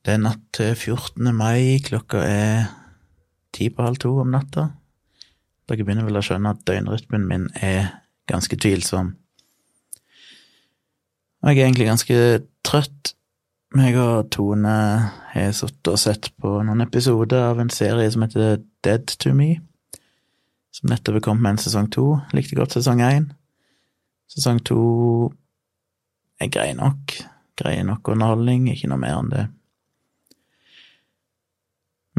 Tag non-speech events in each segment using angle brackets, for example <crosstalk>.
Det er natt til 14. mai, klokka er ti på halv to om natta. Dere begynner vel å skjønne at døgnrytmen min er ganske tvilsom. Og jeg er egentlig ganske trøtt. Meg og Tone har sittet og sett på noen episoder av en serie som heter Dead to Me, som nettopp er kommet med en sesong to. Likte godt sesong én. Sesong to er grei nok. Grei nok underholdning, ikke noe mer enn det.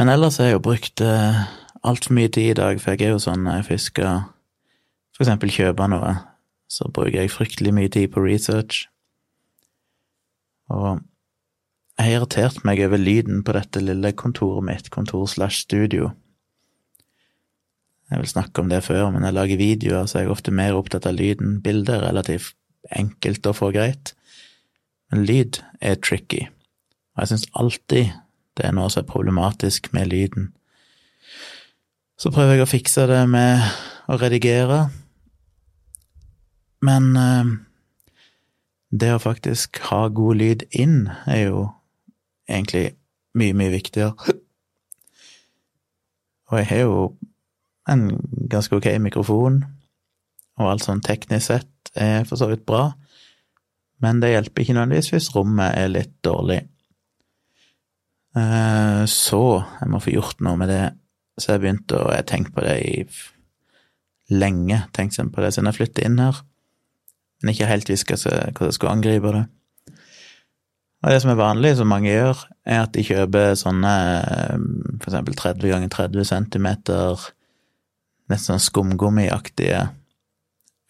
Men ellers har jeg jo brukt eh, altfor mye tid i dag, for jeg er jo sånn når jeg fisker for eksempel kjøpe noe, så bruker jeg fryktelig mye tid på research. Og jeg har irritert meg over lyden på dette lille kontoret mitt, kontor slash studio. Jeg vil snakke om det før, men jeg lager videoer, så jeg er ofte mer opptatt av lyden. Bildet er relativt enkelt å få greit, men lyd er tricky. Og jeg syns alltid det er noe som er problematisk med lyden. Så prøver jeg å fikse det med å redigere, men eh, det å faktisk ha god lyd inn er jo egentlig mye, mye viktigere. Og jeg har jo en ganske ok mikrofon, og alt sånn teknisk sett er for så vidt bra, men det hjelper ikke nødvendigvis hvis rommet er litt dårlig. Eh, så jeg må få gjort noe med det. Så jeg begynte å Jeg har tenkt på det i lenge, tenkt på det siden jeg flyttet inn her, men ikke helt visst hvordan jeg skulle angripe det. Og det som er vanlig, som mange gjør, er at de kjøper sånne for eksempel 30 ganger 30 centimeter, nesten sånn skumgummiaktige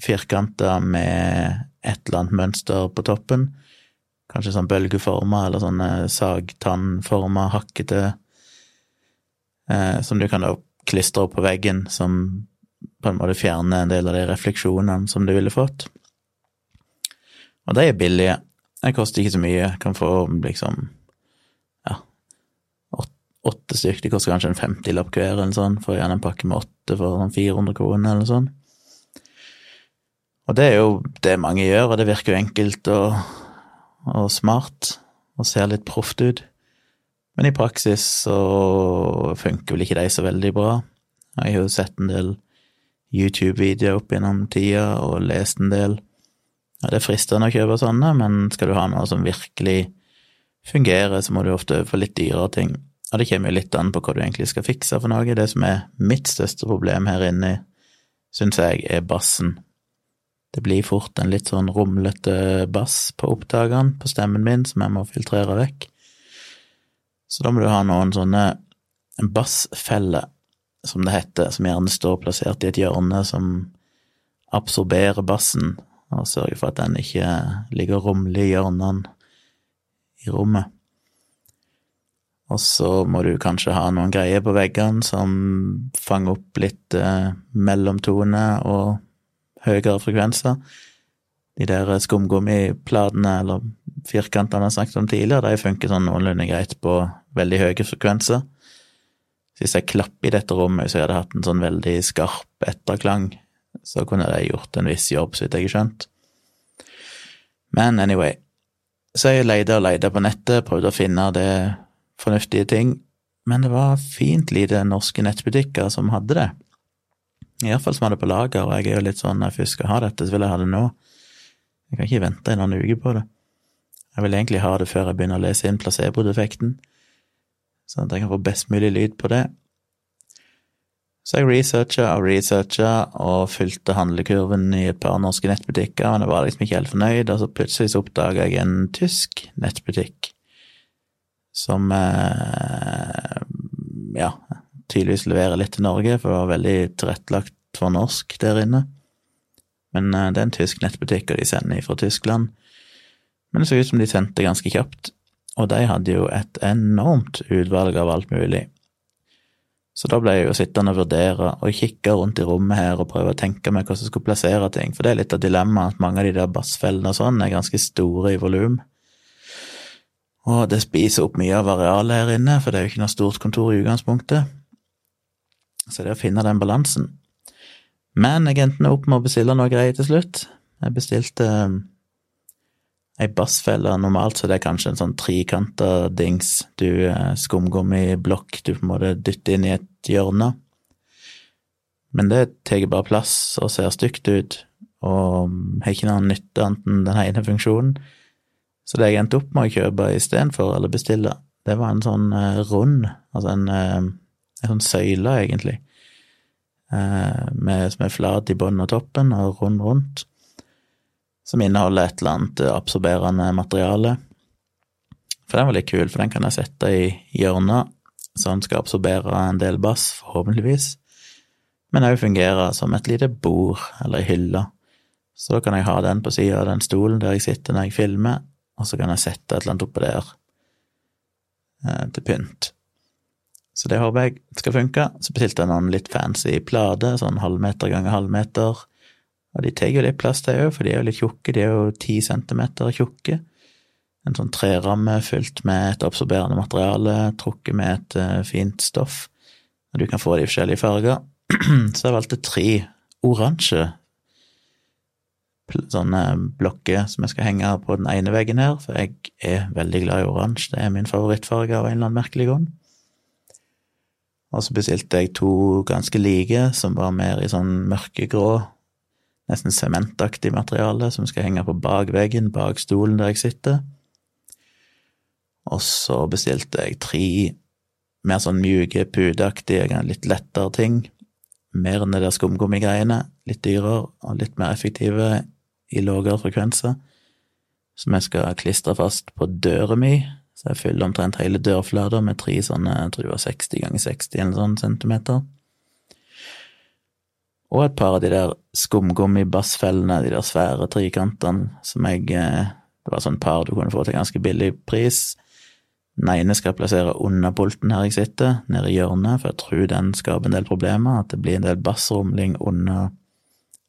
firkanter med et eller annet mønster på toppen. Kanskje sånn bølgeformer eller sånne sagtannformer, hakkete, eh, som du kan da klistre opp på veggen, som på en måte fjerner en del av de refleksjonene som du ville fått. Og de er billige. De koster ikke så mye. Jeg Kan få liksom ja, åtte stykker. De koster kanskje en femtilapp hver, eller sånn. Får gjerne en pakke med åtte for sånn 400 kroner, eller sånn. Og det er jo det mange gjør, og det virker jo enkelt og, og smart, og ser litt proft ut. Men i praksis så funker vel ikke de så veldig bra. Jeg har jo sett en del YouTube-videoer opp gjennom tida, og lest en del. Ja, det er fristende å kjøpe sånne, men skal du ha noe som virkelig fungerer, så må du ofte få litt dyrere ting. Og det kommer jo litt an på hva du egentlig skal fikse for noe. Det som er mitt største problem her inne, syns jeg er bassen. Det blir fort en litt sånn rumlete bass på opptakene på stemmen min som jeg må filtrere vekk. Så da må du ha noen sånne bassfeller, som det heter, som gjerne står plassert i et hjørne som absorberer bassen, og sørger for at den ikke ligger og i hjørnene i rommet. Og så må du kanskje ha noen greier på veggene som fanger opp litt eh, mellomtone og høyere frekvenser. De der skumgummiplatene eller firkantene jeg snakket om tidligere, de funker sånn noenlunde greit på veldig høye frekvenser. Så hvis jeg klapper i dette rommet, så jeg hadde hatt en sånn veldig skarp etterklang, så kunne de gjort en viss jobb, så vidt jeg har skjønt. Men anyway, så jeg leide og leide på nettet, prøvde å finne det fornuftige ting, men det var fint lite norske nettbutikker som hadde det. Iallfall som hadde på lager, og jeg er jo litt sånn når jeg først skal ha dette, så vil jeg ha det nå. Jeg kan ikke vente en annen uke på det. Jeg vil egentlig ha det før jeg begynner å lese inn placebo-defekten, sånn at jeg kan få best mulig lyd på det. Så jeg researcha og researcha og fylte handlekurven i et par norske nettbutikker, men jeg var liksom ikke helt fornøyd, og så plutselig så oppdaga jeg en tysk nettbutikk som eh, ja, tydeligvis leverer litt til Norge, for det var veldig tilrettelagt for norsk der inne. Men uh, det er en tysk nettbutikk, og de sender fra Tyskland. Men det så ut som de sendte ganske kjapt, og de hadde jo et enormt utvalg av alt mulig. Så da ble jeg jo sittende og vurdere og kikke rundt i rommet her og prøve å tenke meg hvordan jeg skulle plassere ting, for det er litt av dilemmaet at mange av de der bassfellene og sånn er ganske store i volum. Og det spiser opp mye av arealet her inne, for det er jo ikke noe stort kontor i utgangspunktet. Så det er å finne den balansen. Men jeg endte opp med å bestille noe greier til slutt. Jeg bestilte um, Ei bassfelle, normalt så det er kanskje en sånn trikanta dings, du eh, skumgummiblokk du på en måte dytter inn i et hjørne. Men det tar bare plass og ser stygt ut, og har ikke noen nytte annet enn den ene funksjonen. Så det jeg endte opp med å kjøpe istedenfor, eller bestille, det var en sånn uh, rund, altså en, en sånn søyle, egentlig, eh, med, som er flat i bunnen og toppen og rund rundt som inneholder et eller annet absorberende materiale. For den var litt kul, for den kan jeg sette i hjørnet, så den skal absorbere en del bass, forhåpentligvis, men òg fungere som et lite bord eller ei hylle. Så da kan jeg ha den på sida av den stolen der jeg sitter når jeg filmer, og så kan jeg sette et eller annet oppå der eh, til pynt. Så det håper jeg skal funke. Så bestilte jeg noen litt fancy plater, sånn halvmeter ganger halvmeter, og de tar jo litt plass, de òg, for de er jo litt tjukke, de er jo ti centimeter tjukke. En sånn treramme fylt med et absorberende materiale, trukket med et uh, fint stoff, og du kan få de forskjellige farger. <clears throat> Så jeg valgte tre oransje sånne blokker som jeg skal henge på den ene veggen her, for jeg er veldig glad i oransje, det er min favorittfarge av en eller annen merkelig grunn. Og så bestilte jeg to ganske like, som var mer i sånn mørkegrå nesten sementaktig materiale som skal henge på bakveggen, bak stolen der jeg sitter. Og så bestilte jeg tre mer sånn mjuke, puteaktige, litt lettere ting. Mer enn det der skumgummigreiene. Litt dyrere og litt mer effektive i lavere frekvenser. Som jeg skal klistre fast på døra mi. Så jeg fyller omtrent hele dørflata med tre sånne, jeg tror det var 60 ganger 60 eller sånn centimeter. Og et par av de der skumgummibassfellene, de der svære trikantene, som jeg eh, Det var sånn par du kunne få til ganske billig pris. Den ene skal jeg plassere under pulten her jeg sitter, nede i hjørnet, for jeg tror den skaper en del problemer, at det blir en del bassrumling under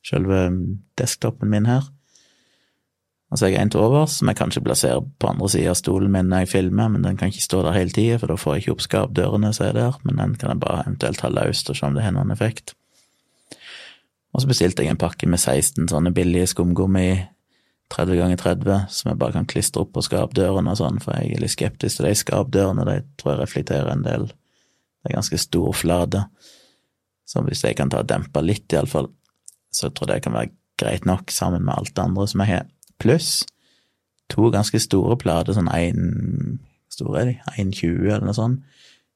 selve desktopen min her. Og jeg har en til overs, som jeg kanskje plasserer på andre sida av stolen min når jeg filmer, men den kan ikke stå der hele tida, for da får jeg ikke opp skapdørene som er der, men den kan jeg bare eventuelt ha løst og se om det har noen effekt. Og så bestilte jeg en pakke med 16 sånne billige skumgummi 30 ganger 30 som jeg bare kan klistre opp på skapdørene og sånn, for jeg er litt skeptisk til de skapdørene, de tror jeg reflekterer en del. Det er ganske stor flate. Så hvis jeg kan ta og dempe litt, iallfall, så tror jeg det kan være greit nok sammen med alt det andre som jeg har. Pluss to ganske store plater, sånn én Store er de? 1,20 eller noe sånt,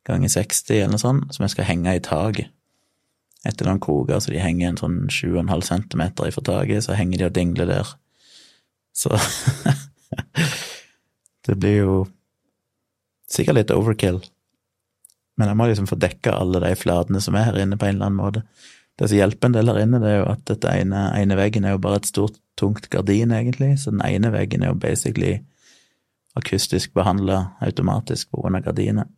ganger 60 eller noe sånt, som jeg skal henge i taket etter noen kroker, så de henger en sånn 7,5 cm ifra taket, så henger de og dingler der. Så <laughs> Det blir jo sikkert litt overkill. Men jeg må liksom få dekka alle de flatene som er her inne, på en eller annen måte. Det som hjelper en del her inne, det er jo at dette ene, ene veggen er jo bare et stort, tungt gardin, egentlig, så den ene veggen er jo basically akustisk behandla automatisk pga. gardinet.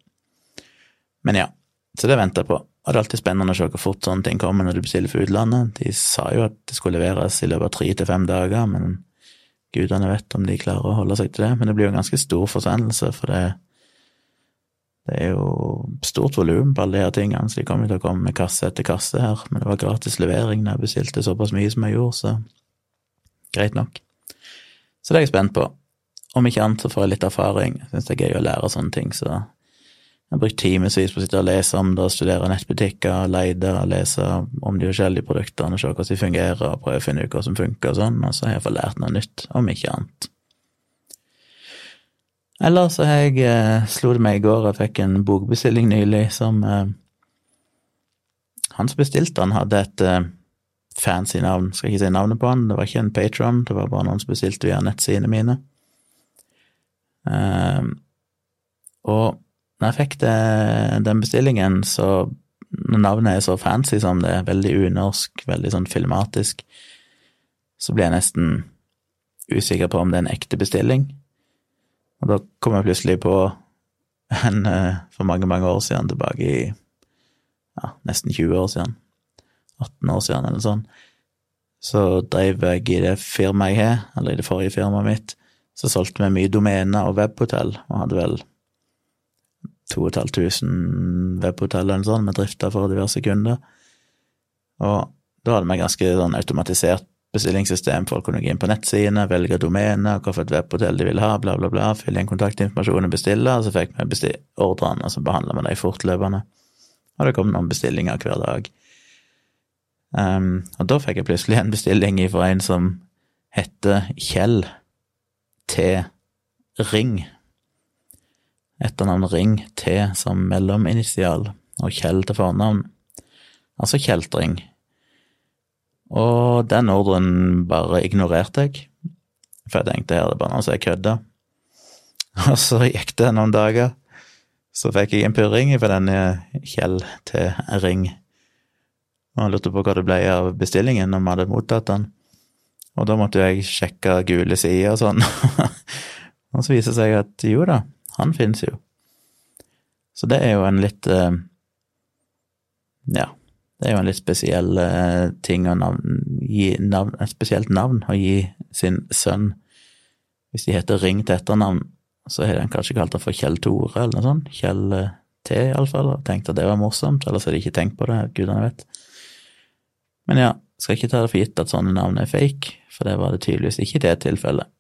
Men ja, så det venter jeg på. Og det er alltid spennende å se hvor fort sånne ting kommer når du bestiller for utlandet. De sa jo at det skulle leveres i løpet av tre til fem dager, men gudene vet om de klarer å holde seg til det. Men det blir jo en ganske stor forsendelse, for det, det er jo stort volum på alle de her tingene, så de kommer til å komme med kasse etter kasse her. Men det var gratis levering når jeg bestilte såpass mye som jeg gjorde, så greit nok. Så det er jeg spent på. Om ikke annet så får jeg litt erfaring. Jeg syns det er gøy å lære sånne ting, så jeg har brukt timevis på å sitte og lese om det, studere nettbutikker, leide og lese om de forskjellige produktene, se hvordan de fungerer, og prøve å finne ut hva som funker og sånn, og så har jeg fått lært noe nytt, om ikke annet. Eller så har jeg eh, slo det meg i går, jeg fikk en bokbestilling nylig som eh, Han som bestilte den, hadde et eh, fancy navn, skal ikke si navnet på han, det var ikke en patron, det var bare noen som bestilte via nettsidene mine. Um, og når jeg fikk det, den bestillingen, så når navnet er så fancy som det er, veldig unorsk, veldig sånn filmatisk, så blir jeg nesten usikker på om det er en ekte bestilling. Og da kom jeg plutselig på en eh, for mange, mange år siden, tilbake i ja, nesten 20 år siden, 18 år siden eller sånn, så drev jeg i det firmaet jeg har, eller i det forrige firmaet mitt, så solgte vi mye domener og webhotell, og hadde vel 2500 webhotell eller noe sånt med drifta for diverse kunder. Og da hadde vi ganske sånn automatisert bestillingssystem. Folk kunne gå inn på nettsidene, velge domene, hvilket webhotell de ville ha, bla, bla, bla, fylle inn kontaktinformasjon og bestille, og så fikk vi ordrene, og så behandla vi dem fortløpende. Og det kom noen bestillinger hver dag. Um, og da fikk jeg plutselig en bestilling fra en som heter Kjell T. Ring. Etternavn Ring T som mellominitial, og Kjell til fornavn. Altså kjeltring. Og den ordren bare ignorerte jeg, for jeg tenkte her det bare noen som er kødda. <laughs> Og så gikk det noen dager, så fikk jeg en purring fra denne Kjell til Ring. Og han lurte på hva det ble av bestillingen, om vi hadde mottatt den. Og da måtte jeg sjekke gule sider og sånn. <laughs> og så viser det seg at jo da, han finnes jo. Så det er jo en litt eh, Ja, det er jo en litt spesiell eh, ting å navn, gi navn, et spesielt navn å gi sin sønn. Hvis de heter Ring til etternavn, så har de kanskje kalt det for Kjell Tore eller noe sånt. Kjell eh, T, iallfall, og tenkt at det var morsomt. Ellers har de ikke tenkt på det, gudene vet. Men ja, skal ikke ta det for gitt at sånne navn er fake, for det var det tydeligvis ikke i det tilfellet.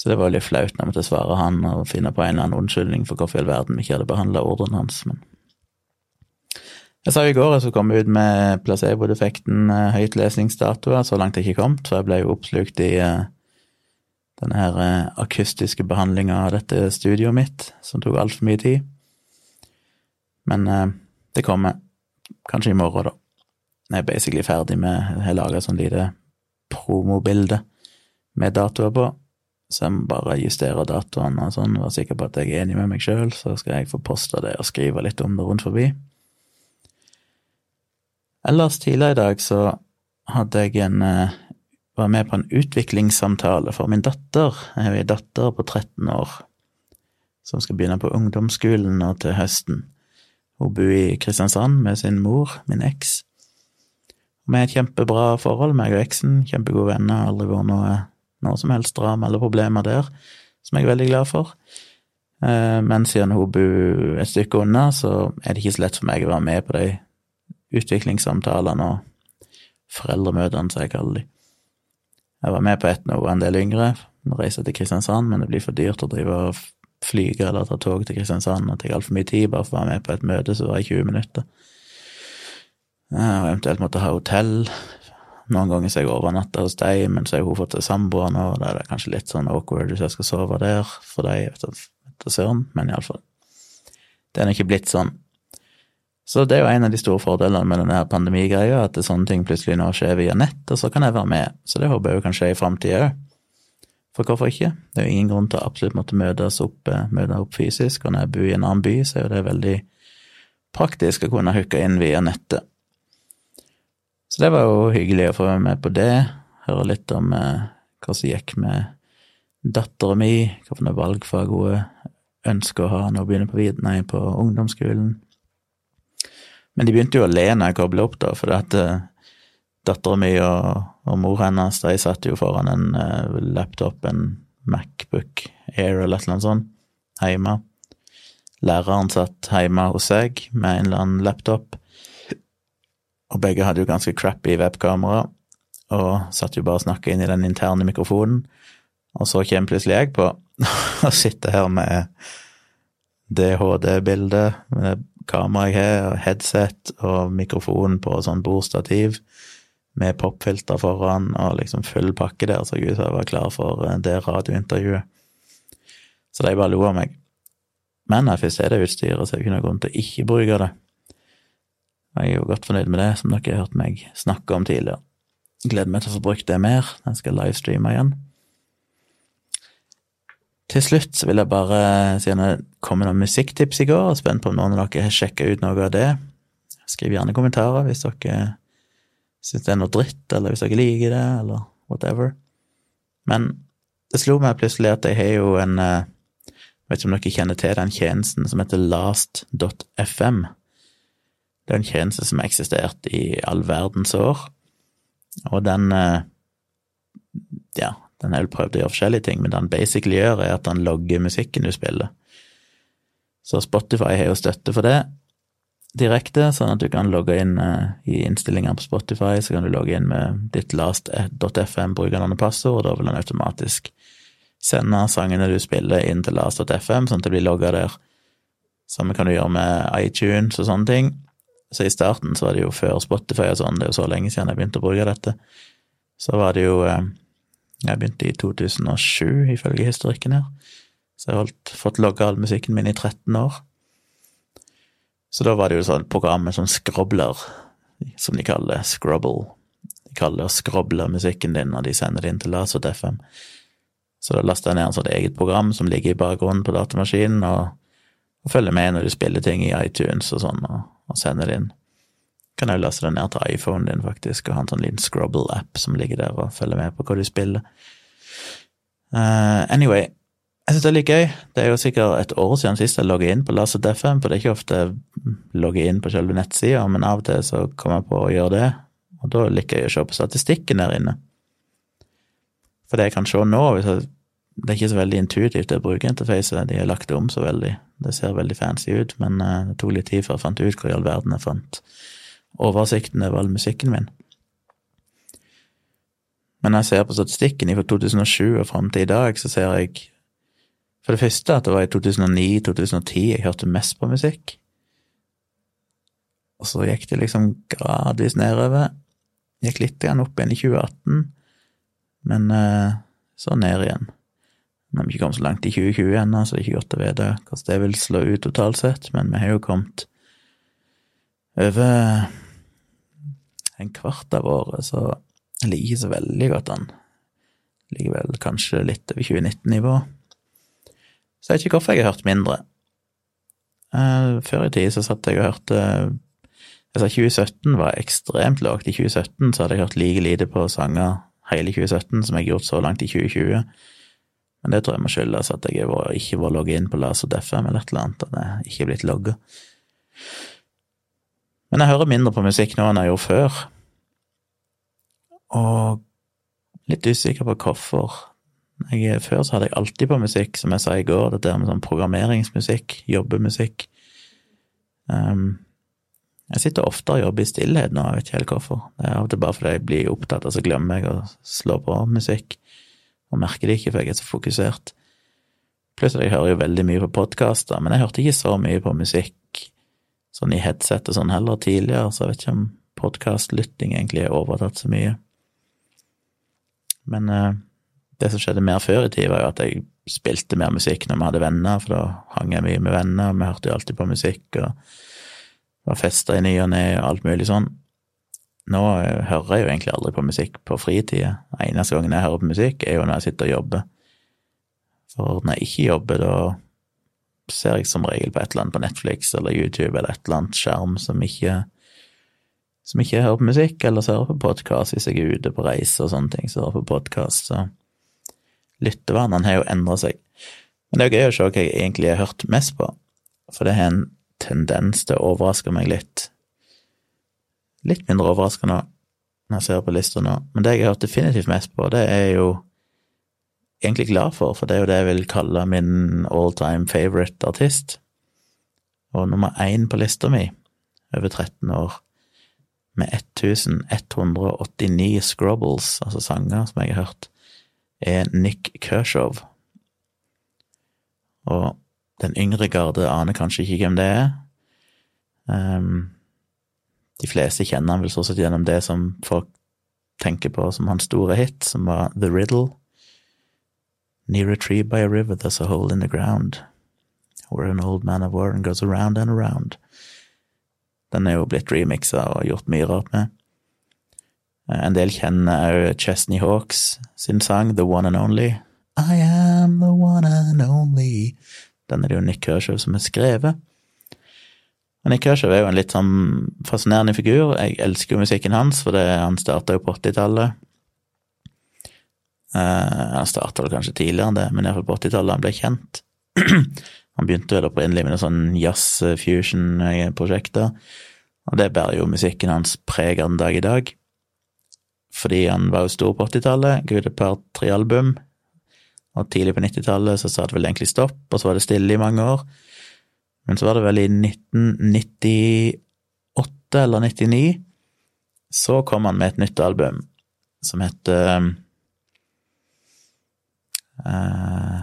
Så det var litt flaut når vi måtte svare han og finne på en eller annen unnskyldning for hvorfor i all verden vi ikke hadde behandla ordren hans, men Jeg sa jo i går jeg skulle komme ut med placebo-defekten eh, høytlesningsdatoer, så langt jeg ikke kommet, for jeg ble jo oppslukt i uh, denne her uh, akustiske behandlinga av dette studioet mitt, som tok altfor mye tid. Men det kommer. Kanskje i morgen, da. Jeg er basically ferdig med Jeg laga sånt lite promobilde med datoer på så jeg må bare justere datoene og sånn, være sikker på at jeg er enig med meg sjøl, så skal jeg få posta det og skrive litt om det rundt forbi. Ellers tidligere i dag så hadde jeg en eh, var med på en utviklingssamtale for min datter. Jeg har ei datter på 13 år som skal begynne på ungdomsskolen nå til høsten. Hun bor i Kristiansand med sin mor, min eks. Vi har et kjempebra forhold, meg og eksen, kjempegode venner, aldri vært noe noe som helst drama eller problemer der, som jeg er veldig glad for. Eh, men siden hun bor et stykke unna, så er det ikke så lett for meg å være med på de utviklingssamtalene og foreldremøtene, som jeg kaller de. Jeg var med på et nå en del yngre, reise til Kristiansand, men det blir for dyrt å drive og flyge eller ta tog til Kristiansand, det tar altfor mye tid bare for å være med på et møte som var i 20 minutter. Og eventuelt måtte ha hotell noen ganger så jeg overnatta hos deg, men så har hun fått seg samboer nå, og da er det kanskje litt sånn awkward hvis jeg skal sove der for deg, etter søren, men iallfall. Det er ikke blitt sånn. Så det er jo en av de store fordelene med denne pandemigreia, at sånne ting plutselig nå skjer via nett, og så kan jeg være med. Så det håper jeg jo kan skje i framtida òg. For hvorfor ikke? Det er jo ingen grunn til å absolutt måtte møtes opp, eh, møte opp fysisk, og når jeg bor i en annen by, så er jo det veldig praktisk å kunne hooke inn via nettet. Så det var jo hyggelig å få være med på det, høre litt om eh, hva som gikk med dattera mi, hvilke valgfag hun ønsker å ha når hun begynner på, nei, på ungdomsskolen. Men de begynte jo å le når jeg kobla opp, da, for at eh, dattera mi og, og, mor hennes de satt jo foran en eh, laptop, en Macbook Air eller annet sånt, hjemme. Læreren satt hjemme hos seg med en eller annen laptop og begge hadde jo ganske crappy webkamera, og satt jo bare og snakka inn i den interne mikrofonen. Og så kommer plutselig jeg på, <laughs> og sitter her med det HD-bildet, med kamera jeg har, og headset og mikrofon på sånn bordstativ, med popfilter foran og liksom full pakke der, så jeg jeg var klar for eh, det radiointervjuet. Så de bare lo av meg. Men jeg først er det utstyret, så er det ikke noen grunn til å ikke bruke det. Jeg er jo godt fornøyd med det, som dere har hørt meg snakke om tidligere. Gleder meg til å få brukt det mer. Jeg skal livestreame igjen. Til slutt så vil jeg bare, siden det kom noen musikktips i går, og spent på om noen av dere har sjekka ut noe av det, skriv gjerne kommentarer hvis dere syns det er noe dritt, eller hvis dere liker det, eller whatever. Men det slo meg plutselig at jeg har jo en Jeg eh, vet ikke om dere kjenner til den tjenesten som heter last.fm. Det er en tjeneste som har eksistert i all verdens år, og den eh, Ja, den har vel prøvd å gjøre forskjellige ting, men det han basically gjør, er at han logger musikken du spiller. Så Spotify har jo støtte for det, direkte, sånn at du kan logge inn uh, i innstillinger på Spotify, så kan du logge inn med ditt last.fm brukernavn og passord, og da vil han automatisk sende sangene du spiller, inn til last.fm, sånn at det blir logga der. Samme kan du gjøre med iTunes og sånne ting. Så i starten så var det jo før Spotify og sånn, det er jo så lenge siden jeg begynte å bruke dette, så var det jo uh, Jeg begynte i 2007, ifølge historikken her. Så jeg har fått logga all musikken min i 13 år. Så da var det jo sånn program med sånn skrobler, som de kaller scrubble. De kaller det å skroble musikken din når de sender det inn til Lasot-FM. Så da laster jeg ned en sånn eget program som ligger i bakgrunnen på datamaskinen, og, og følger med når du spiller ting i iTunes og sånn, og, og sender det inn. Kan òg laste det ned til iPhonen din, faktisk, og ha en sånn liten Scrubble-app som ligger der og følger med på hva du spiller. Uh, anyway, jeg syns det er litt gøy. Det er jo sikkert et år siden sist jeg logget inn på Laser.fm, for det er ikke ofte jeg logger inn på selve nettsida, men av og til så kommer jeg på å gjøre det, og da liker jeg å se på statistikken der inne. For det jeg kan se nå, hvis jeg, det er ikke så veldig intuitivt det brukerinterfacet, de har lagt det om så veldig, det ser veldig fancy ut, men eh, det tok litt tid før jeg fant ut hvor i all verden jeg fant oversikten over all musikken min. Men når jeg ser på statistikken fra 2007 og fram til i dag, så ser jeg for det første at det var i 2009-2010 jeg hørte mest på musikk. Og så gikk det liksom gradvis nedover. Gikk litt opp igjen i 2018, men uh, så ned igjen. Vi har ikke kommet så langt i 2020 ennå, så det er ikke godt å vite hvordan det vil slå ut totalt sett, men vi har jo kommet over en kvart av året, så jeg liker ikke så veldig godt an. Ligger vel kanskje litt over 2019-nivå. Så jeg vet ikke hvorfor jeg har hørt mindre. Uh, før i tid så satt jeg og hørte Altså, 2017 var ekstremt lågt. I 2017 så hadde jeg hørt like lite på sanger hele 2017 som jeg har gjort så langt i 2020. Men det tror jeg må skyldes at jeg ikke var logget inn på Laser FM eller et eller annet, at jeg ikke er blitt logga. Men jeg hører mindre på musikk nå enn jeg gjorde før. Og litt usikker på hvorfor. Jeg, før så hadde jeg alltid på musikk, som jeg sa i går, dette med sånn programmeringsmusikk, jobbemusikk. Um, jeg sitter oftere og jobber i stillhet nå, jeg vet ikke helt hvorfor. Det er av og til bare fordi jeg blir opptatt, og så glemmer jeg å slå på musikk, og merker det ikke, for jeg er så fokusert. Plutselig jeg hører jo veldig mye på podkaster, men jeg hørte ikke så mye på musikk sånn i headset og sånn heller tidligere, så jeg vet ikke om podkastlytting egentlig er overtatt så mye. Men eh, det som skjedde mer før i tid, var jo at jeg spilte mer musikk når vi hadde venner, for da hang jeg mye med venner, og vi hørte jo alltid på musikk, og var festa i ny og ne og alt mulig sånn. Nå hører jeg jo egentlig aldri på musikk på fritida. Eneste gangen jeg hører på musikk, er jo når jeg sitter og jobber. For når jeg ikke jobber, da ser jeg som regel på et eller annet på Netflix eller YouTube eller et eller annet skjerm som ikke som ikke hører på musikk, eller så hører på podkast hvis jeg er ute på reise og sånne ting, så hører på podkast, så lyttevanene har jo endra seg. Men det er jo gøy å se hva jeg egentlig har hørt mest på, for det har en tendens til å overraske meg litt. Litt mindre overraskende når jeg ser på lista nå, men det jeg har hørt definitivt mest på, det er jeg jo egentlig glad for, for det er jo det jeg vil kalle min all time favorite artist. Og nummer én på lista mi, over 13 år, med 1189 scrubbles, altså sanger som jeg har hørt, er Nick Kershaw. Og den yngre garde aner kanskje ikke hvem det er. Um, de fleste kjenner han vel stort sett gjennom det som folk tenker på som hans store hit, som var The Riddle. Near a tree by a river there's a hole in the ground, where an old man of war goes around and around. Den er jo blitt remixa og gjort mye rart med. Eh, en del kjenner òg Chesney Hawks sin sang The One and Only. I am the one and only. Den er det jo Nick Kershaw som har skrevet. Og Nick Kershaw er jo en litt sånn fascinerende figur. Jeg elsker jo musikken hans, for det, han starta jo på 80-tallet. Uh, eh, han starta vel kanskje tidligere enn det, men iallfall på 80-tallet han ble kjent. <clears throat> han begynte vel opprinnelig med noen sånn jazz-fusion-prosjekter, og det bærer jo musikken hans preg av den dag i dag fordi han var jo stor på 80-tallet, ga ut et par-tre album, og tidlig på 90-tallet så sa det vel egentlig stopp, og så var det stille i mange år. Men så var det vel i 1998 eller 99 så kom han med et nytt album som heter uh,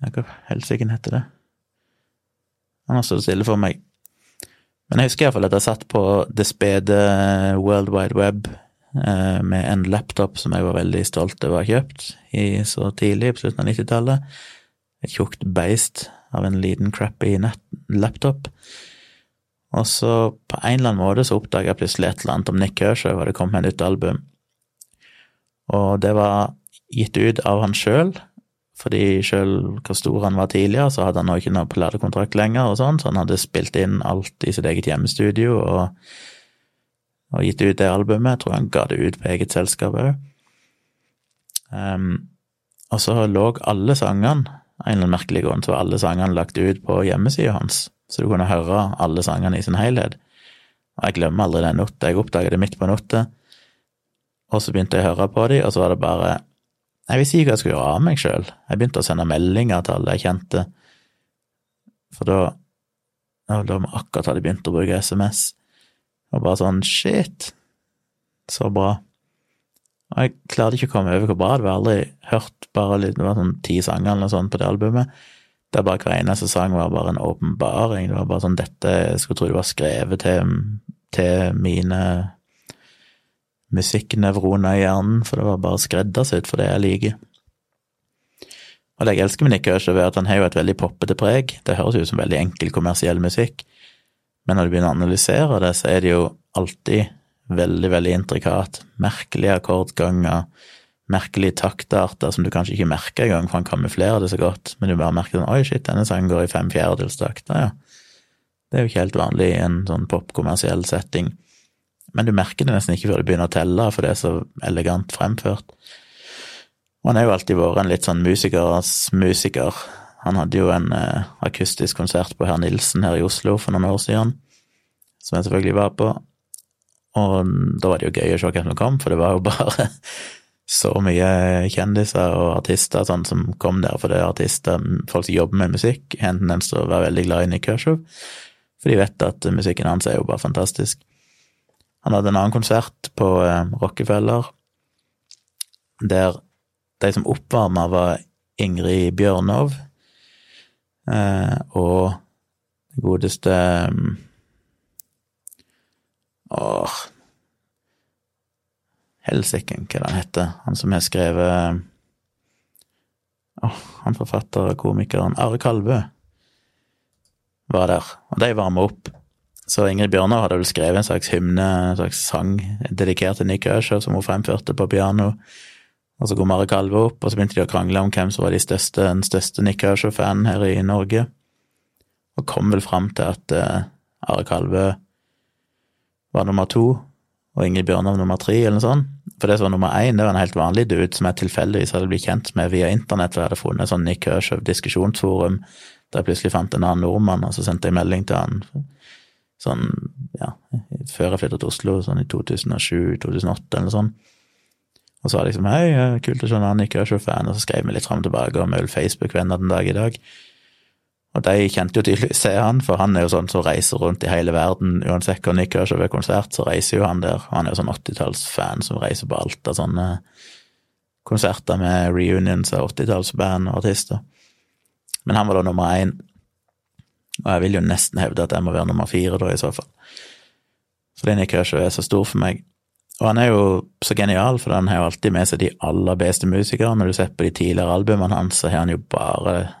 Hva helsike heter det? Han har stått stille for meg. Men jeg husker iallfall at jeg satt på det spede World Wide Web uh, med en laptop som jeg var veldig stolt over å ha kjøpt i så tidlig, på slutten av 90-tallet. Et tjukt beist av en liten crappy laptop. Og så på en eller annen måte så oppdaga jeg plutselig et eller annet om Nick Kershaw, og det kom med et nytt album. Og det var gitt ut av han sjøl, fordi sjøl hvor stor han var tidligere, så hadde han ikke noe platekontrakt lenger, og sånn, så han hadde spilt inn alt i sitt eget hjemmestudio og, og gitt ut det albumet. Jeg tror han ga det ut på eget selskap òg. Um, og så lå alle sangene, en eller annen merkelig grunn, så var alle sangene lagt ut på hjemmesida hans så du kunne høre alle sangene i sin helhet. Og jeg glemmer aldri den notta. Jeg oppdaget det midt på natta, og så begynte jeg å høre på dem, og så var det bare Jeg visste ikke hva jeg skulle gjøre av meg sjøl. Jeg begynte å sende meldinger til alle jeg kjente, for da Da vi akkurat hadde begynt å bruke SMS. Og bare sånn shit, så bra. Og jeg klarte ikke å komme over hvor bra det var. Aldri hørt bare litt, det var sånn ti sanger eller noe sånt på det albumet. Der bare hver eneste sang var bare en åpenbaring. Det var bare sånn dette Jeg skulle tro det var skrevet til, til mine musikknevroner i hjernen, for det var bare skreddersydd for det jeg liker. Og det jeg elsker med Nick Kershaw, er at han har jo et veldig poppete preg. Det høres ut som veldig enkel kommersiell musikk, men når du begynner å analysere det, så er det jo alltid veldig, veldig intrikat. Merkelige akkordganger, merkelige taktarter som du kanskje ikke merker engang, for han kamuflerer det så godt, men du bare merker sånn Oi, shit, denne sangen går i fem fjerdedelstrakter, ja. Det er jo ikke helt vanlig i en sånn popkommersiell setting. Men du merker det nesten ikke før du begynner å telle, for det er så elegant fremført. Og han har jo alltid vært en litt sånn musikers musiker. Han hadde jo en eh, akustisk konsert på Herr Nilsen her i Oslo for noen år siden, som jeg selvfølgelig var på. Og da var det jo gøy å se hvem som kom, for det var jo <laughs> bare så mye kjendiser og artister sånn, som kom der, for det er artister, folk som jobber med musikk, enten en som var veldig glad i Nick Kershaw, for de vet at musikken hans er jo bare fantastisk. Han hadde en annen konsert på eh, Rockefeller, der de som oppvarma, var Ingrid Bjørnov eh, og godeste Åh, Helsiken, hva han heter, han som har skrevet Åh, han forfatter og komikeren Are Kalvø var der, og de varma opp. Så Ingrid Bjørnar hadde vel skrevet en slags hymne, en slags sang dedikert til Nick Usher, som hun fremførte på piano. Og så kom Are Kalve opp, og så begynte de å krangle om hvem som var de største, den største Nick Usher-fanen her i Norge. Og kom vel fram til at uh, Are Kalve var nummer to, og Ingrid Bjørnov nummer tre, eller noe sånt. For det som var nummer én, det var en helt vanlig dude som jeg tilfeldigvis hadde blitt kjent med via internett, for jeg hadde funnet sånn Nick Kershaw-diskusjonsforum der jeg plutselig fant en annen nordmann, og så sendte jeg melding til han sånn, ja, før jeg flyttet til Oslo, sånn i 2007-2008 eller sånn. Og så var det liksom hei, kult å se en Nick Kershaw-fan, og så skrev vi litt fram og tilbake, og vi er Facebook-venner den dag i dag. Og de kjente jo tydeligvis til han, for han er jo sånn som reiser rundt i hele verden. Uansett hvor Nick Kershaw er konsert, så reiser jo han der. Han er jo sånn 80-tallsfan som reiser på alt av sånne konserter med reunions av 80-tallsband og artister. Men han var da nummer én. Og jeg vil jo nesten hevde at jeg må være nummer fire, da, i så fall. Fordi Nick Kershaw er så stor for meg. Og han er jo så genial, for han har jo alltid med seg de aller beste musikere. Når du ser på de tidligere albumene hans, så har han jo bare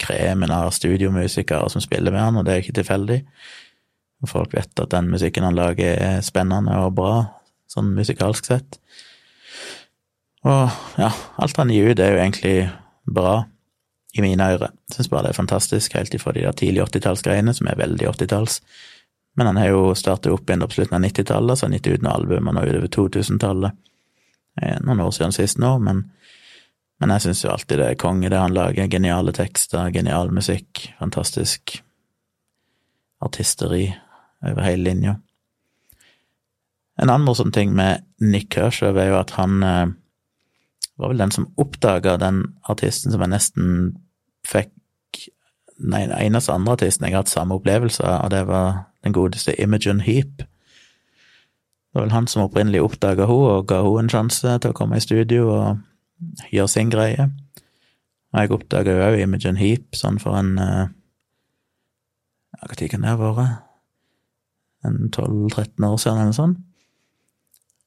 kremen av studiomusikere som spiller med han, og det er ikke tilfeldig. Folk vet at den musikken han lager, er spennende og bra, sånn musikalsk sett. Og ja, alt han gir ut, er jo egentlig bra i mine ører. Syns bare det er fantastisk, helt ifra de der tidlige 80-tallsgreiene, som er veldig 80-talls. Men han har jo startet opp igjen på slutten av 90-tallet, så han har gitt ut noen albumer nå utover 2000-tallet. Noen år siden sist nå, men men jeg syns jo alltid det er konge, det han lager. Geniale tekster, genial musikk, fantastisk artisteri over hele linja. En annen morsom ting med Nick Kershaw er jo at han eh, var vel den som oppdaga den artisten som jeg nesten fikk den eneste andre artisten jeg har hatt samme opplevelse av, og det var den godeste Imogen Heap. Det var vel han som opprinnelig oppdaga henne og ga henne en sjanse til å komme i studio og gjøre sin greie. Og jeg oppdaga jo òg Imogen Heap sånn for en eh, Ja, når kan det ha vært? En 12-13 år siden, eller sånt.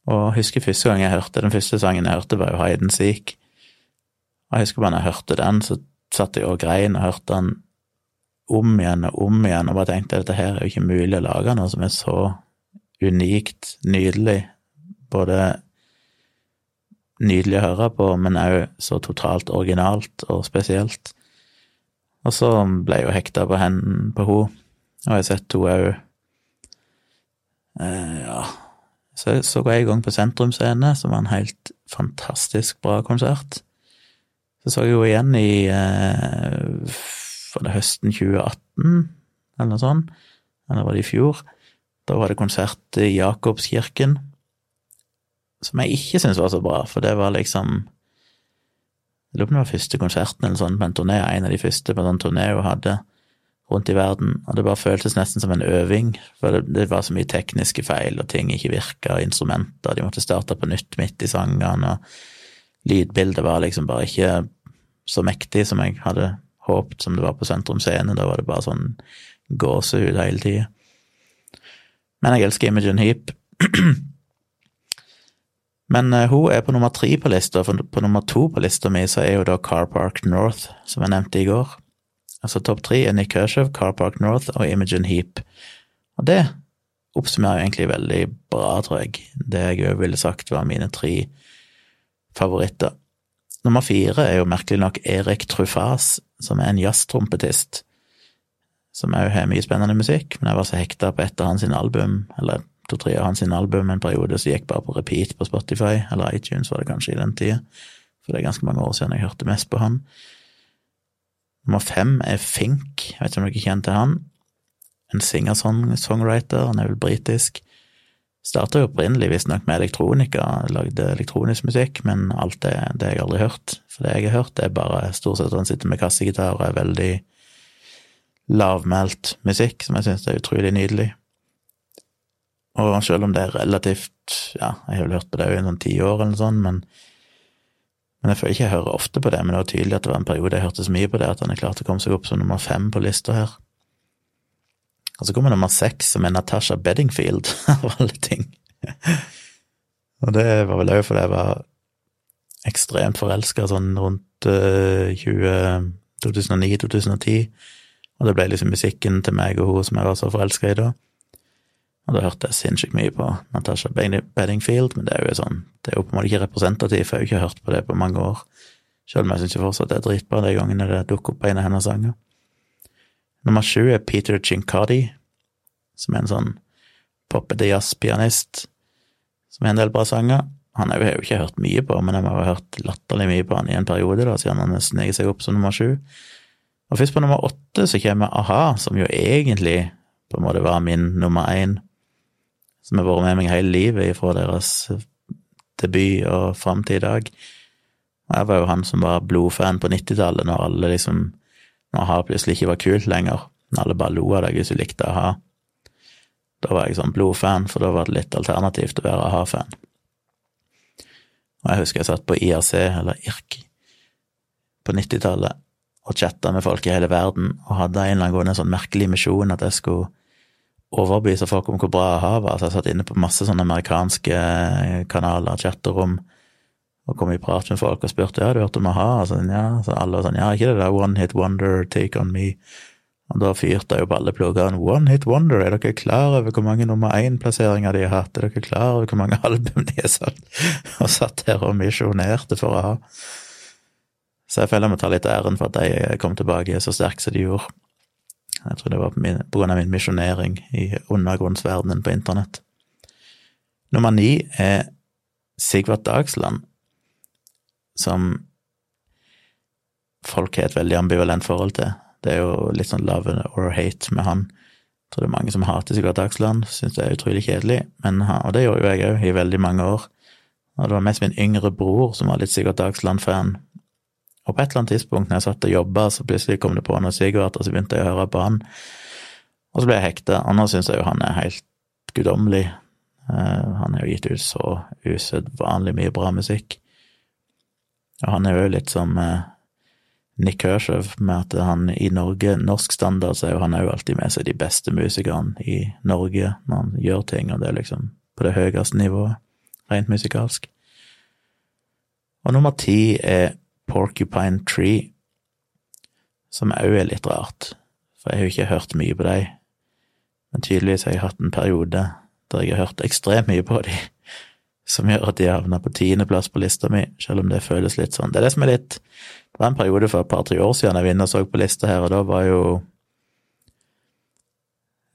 Og jeg husker første gang jeg hørte den første sangen jeg hørte, var jo Hayden Seek. Og jeg husker bare når jeg hørte den, så satt jeg og grein og hørte den om igjen og om igjen, og bare tenkte at dette her er jo ikke mulig å lage noe som er så unikt, nydelig. Både nydelig å høre på, men òg så totalt originalt og spesielt. Og så ble jeg jo hekta på henne på henne, og jeg har sett henne òg eh, Ja, så så jeg i gang på Sentrum Scene, som var en helt fantastisk bra konsert. Så så jeg jo igjen i eh, Var det høsten 2018, eller noe sånt? Eller var det i fjor? Da var det konsert i Jakobskirken, som jeg ikke syntes var så bra, for det var liksom Jeg lurer på om det var første konserten eller sånn på en turné, en av de første på en sånn turné hun hadde rundt i verden, og det bare føltes nesten som en øving, for det, det var så mye tekniske feil, og ting ikke virka, instrumenter, de måtte starte på nytt midt i sangene, og lydbildet var liksom bare ikke så mektig som jeg hadde håpet som det var på Sentrum Scene, da var det bare sånn gåsehud hele tida. Men jeg elsker Imogen Heap. <clears throat> Men uh, hun er på nummer tre på lista, for på nummer to på lista mi så er jo da Car Park North, som jeg nevnte i går. Altså topp tre er Nick Kershaw, Car Park North og Imogen Heap. Og det oppsummerer jo egentlig veldig bra, tror jeg, det jeg òg ville sagt var mine tre favoritter. Nummer fire er jo merkelig nok Erik Truffas, som er en jazztrompetist, som òg har mye spennende musikk, men jeg var så hekta på et av hans album, eller to-tre av hans album en periode, som gikk bare på repeat på Spotify, eller iTunes var det kanskje i den tida, for det er ganske mange år siden jeg hørte mest på han. Nummer fem er Fink, jeg vet ikke om dere kjenner til han. En singer-songwriter, han er vel britisk. Starta opprinnelig visstnok med elektronika, lagde elektronisk musikk, men alt det, det har jeg aldri hørt. For det jeg har hørt, det er bare stort sett at han sitter med kassegitar og er veldig lavmælt musikk, som jeg syns er utrolig nydelig. Og selv om det er relativt Ja, jeg har vel hørt på det i noen tiår eller noe sånt, men, men jeg føler ikke jeg hører ofte på det. Men det var tydelig at det var en periode jeg hørte så mye på det, at han er klart å komme seg opp som nummer fem på lista her. Og så kommer nummer seks, som er Natasha Beddingfield, <laughs> av alle ting. og det var vel òg fordi jeg var ekstremt forelska sånn rundt uh, 2009-2010, og det ble liksom musikken til meg og hun som jeg var så forelska i da. Og da hørte jeg sinnssykt mye på Natasha Beddingfield, men det er jo sånn, det er jo på en måte ikke representativt, for jeg har jo ikke hørt på det på mange år, selv om jeg syns fortsatt det er dritbra de gangene det dukker opp på en av hennes sanger. Nummer sju er Peter Chincardi, som er en sånn poppete jazzpianist, som har en del bra sanger. Han har jeg jo ikke hørt mye på, men jeg har hørt latterlig mye på han i en periode, da, siden han sneker seg opp som nummer sju. Og først på nummer åtte så kommer a-ha, som jo egentlig på en måte var min nummer én som har vært med meg hele livet fra deres debut og fram til i dag. Og jeg var jo han som var blodfan på 90-tallet, når alle liksom Når a-ha plutselig ikke var kult lenger. Når alle bare lo av deg hvis du likte a-ha. Da var jeg sånn blodfan, for da var det litt alternativt å være a-ha-fan. Og jeg husker jeg satt på IRC, eller IRK, på 90-tallet og chatta med folk i hele verden, og hadde en eller annen sånn merkelig misjon at jeg skulle overbevise folk om hvor bra jeg har vært, Så jeg satt inne på masse sånne amerikanske kanaler, chatterom, og kom i prat med folk og spurte ja, du hørte om a-ha? Sånn, ja. Så alle var sånn ja, ikke det der One Hit Wonder, Take On Me. Og da fyrte jeg jo på alle pluggene. One Hit Wonder, er dere klar over hvor mange nummer én-plasseringer de har hatt? Er dere klar over hvor mange <laughs> album de har solgt? Og satt her og misjonerte for a-ha. Så jeg føler jeg må ta litt æren for at de kom tilbake så sterk som de gjorde. Jeg tror det var av min misjonering i undergrunnsverdenen på internett. Nummer ni er Sigvart Dagsland, som folk har et veldig ambivalent forhold til. Det er jo litt sånn love or hate med han. Jeg tror det er mange som hater Sigvart Dagsland, syns det er utrolig kjedelig, men, og det gjorde jo jeg òg i veldig mange år. Og det var mest min yngre bror som var litt Sigvart Dagsland-fan, Og på et eller annet tidspunkt når jeg satt og jobba, så plutselig kom det på noe Sigvart, og så begynte jeg å høre på han. Og så ble jeg hekta, og nå syns jeg jo han er helt guddommelig. Uh, han har jo gitt ut så usedvanlig mye bra musikk. Og han er jo litt som uh, Nick Kershaw, med at han i Norge, norsk standard, så er jo han òg alltid med seg de beste musikerne i Norge når han gjør ting, og det er liksom på det høyeste nivået, rent musikalsk. Og nummer ti er Porcupine Tree, som òg er litt rart, for jeg har jo ikke hørt mye på dem, men tydeligvis har jeg hatt en periode der jeg har hørt ekstremt mye på dem, som gjør at de havna på tiendeplass på lista mi, selv om det føles litt sånn. Det er det som er litt Det var en periode for et par-tre år siden jeg var inne og så på lista her, og da var jo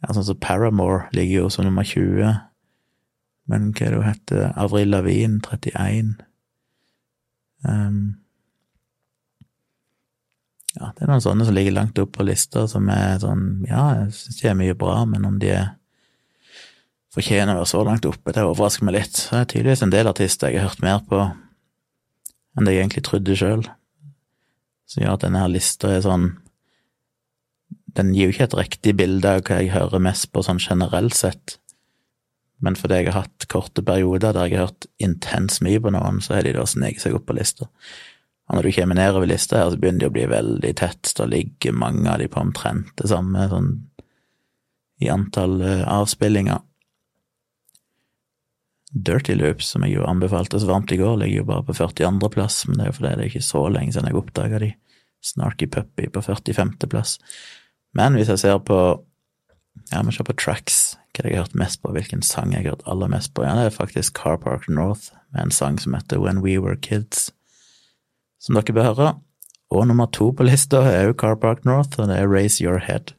ja, Sånn som Paramore ligger jo som nummer 20, men hva er det hun heter, Avril Lavigne, 31 um, ja, det er noen sånne som ligger langt oppe på lista, som er sånn Ja, jeg syns de er mye bra, men om de er fortjener å være så langt oppe, det overrasker meg litt. Det er tydeligvis en del artister jeg har hørt mer på enn det jeg egentlig trodde sjøl, som gjør at denne her lista er sånn Den gir jo ikke et riktig bilde av hva jeg hører mest på sånn generelt sett, men fordi jeg har hatt korte perioder der jeg har hørt intens mye på noen, så har de da sneket seg opp på lista. Og når du kommer nedover lista her, så begynner de å bli veldig tett. Da ligger mange av de på omtrent det samme sånn i antall uh, avspillinger. Dirty Loops, som jeg jo anbefalte så varmt i går, ligger jo bare på 42.-plass, men det er jo fordi det er ikke så lenge siden jeg oppdaga de. Snarky Puppy på 45.-plass. Men hvis jeg ser på ja, vi ser på tracks, hva jeg har hørt mest på, hvilken sang jeg har hørt aller mest på, ja, det er faktisk Car Park North, med en sang som heter When We Were Kids som dere bør høre. Og nummer to på lista er jo Car Park North, og det er Raise Your Head.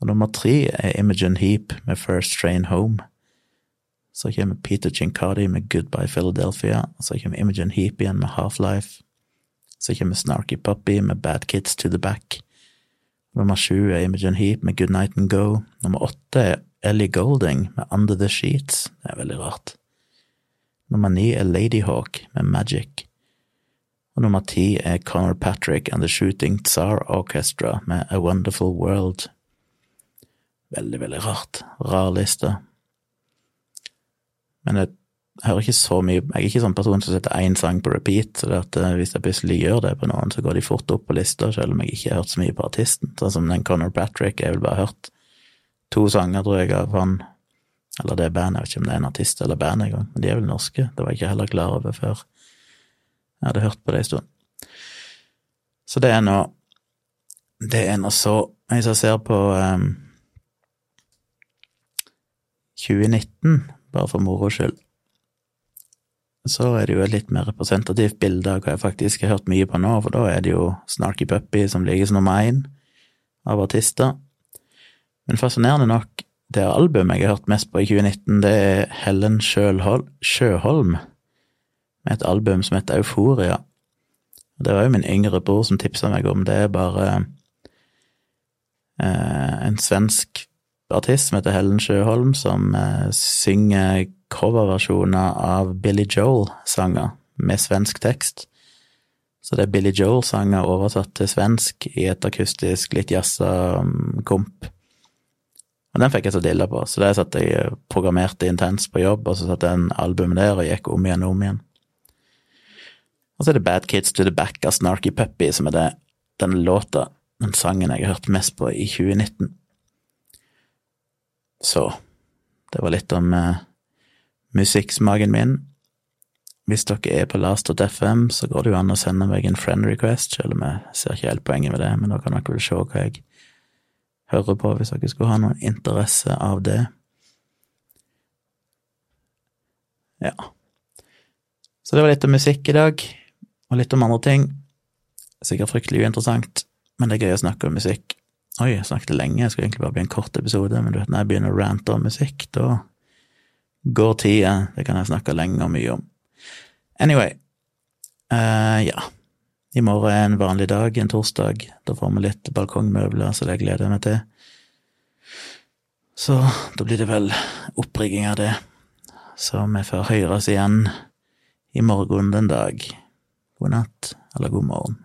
Og nummer tre er Imogen Heap med First Train Home. Så kommer Peter Chincardi med Goodbye Philadelphia, så kommer Imogen Heap igjen med Half-Life. Så kommer Snarky Puppy med Bad Kids to the Back. Nummer sju er Imogen Heap med Good Night and Go. Nummer åtte er Ellie Golding med Under the Sheets. Det er veldig rart. Nummer ni er Ladyhawk med Magic. Og nummer ti er Conor Patrick and The Shooting Tsar Orchestra med A Wonderful World. Veldig, veldig rart. Rar liste. Men jeg hører ikke så mye Jeg er ikke sånn person som setter én sang på repeat, så det at eh, hvis jeg plutselig gjør det på noen, så går de fort opp på lista, selv om jeg ikke har hørt så mye på artisten. Sånn som den Conor Patrick, jeg vil bare bare hørt to sanger, tror jeg, av han. Eller det bandet, jeg vet ikke om det er en artist eller band engang, men de er vel norske. Det var jeg ikke heller klar over før. Jeg hadde hørt på det en stund. Så det er nå Det er nå så Hvis jeg ser på um, 2019, bare for moro skyld, så er det jo et litt mer representativt bilde av hva jeg faktisk har hørt mye på nå, for da er det jo Snarky Puppy som ligger som nummer én av artister. Men fascinerende nok, det albumet jeg har hørt mest på i 2019, det er Helen Sjøholm med et album som heter Euforia. Det var jo min yngre bror som tipsa meg om det. bare eh, en svensk artist som heter Helen Sjøholm, som eh, synger coverversjoner av Billy Joel-sanger med svensk tekst. Så det er Billy Joel-sanger oversatt til svensk i et akustisk, litt jazza um, komp. Og den fikk jeg så dilla på, så det satt jeg programmerte intenst på jobb, og så satte jeg en album der og gikk om igjen og om igjen. Og så er det Bad Kids to the Back av Snarky Puppy, som er det, den låta, den sangen jeg har hørt mest på i 2019. Så det var litt om eh, musikksmaken min. Hvis dere er på last.fm, så går det jo an å sende meg en friend request, selv om jeg ser ikke helt poenget med det, men da kan dere vel se hva jeg hører på, hvis dere skulle ha noen interesse av det. Ja. Så det var litt om musikk i dag og litt om andre ting. Sikkert fryktelig uinteressant, men det er gøy å snakke om musikk. Oi, jeg snakket lenge, jeg skulle egentlig bare bli en kort episode, men du vet, når jeg begynner å rante om musikk, da går tida. Det kan jeg snakke lenge og mye om. Anyway, uh, ja. I morgen er en vanlig dag, en torsdag. Da får vi litt balkongmøbler, så det gleder jeg meg til. Så da blir det vel opprigging av det. Så vi får høres igjen i morgen den dag. God natt. eller god morgen.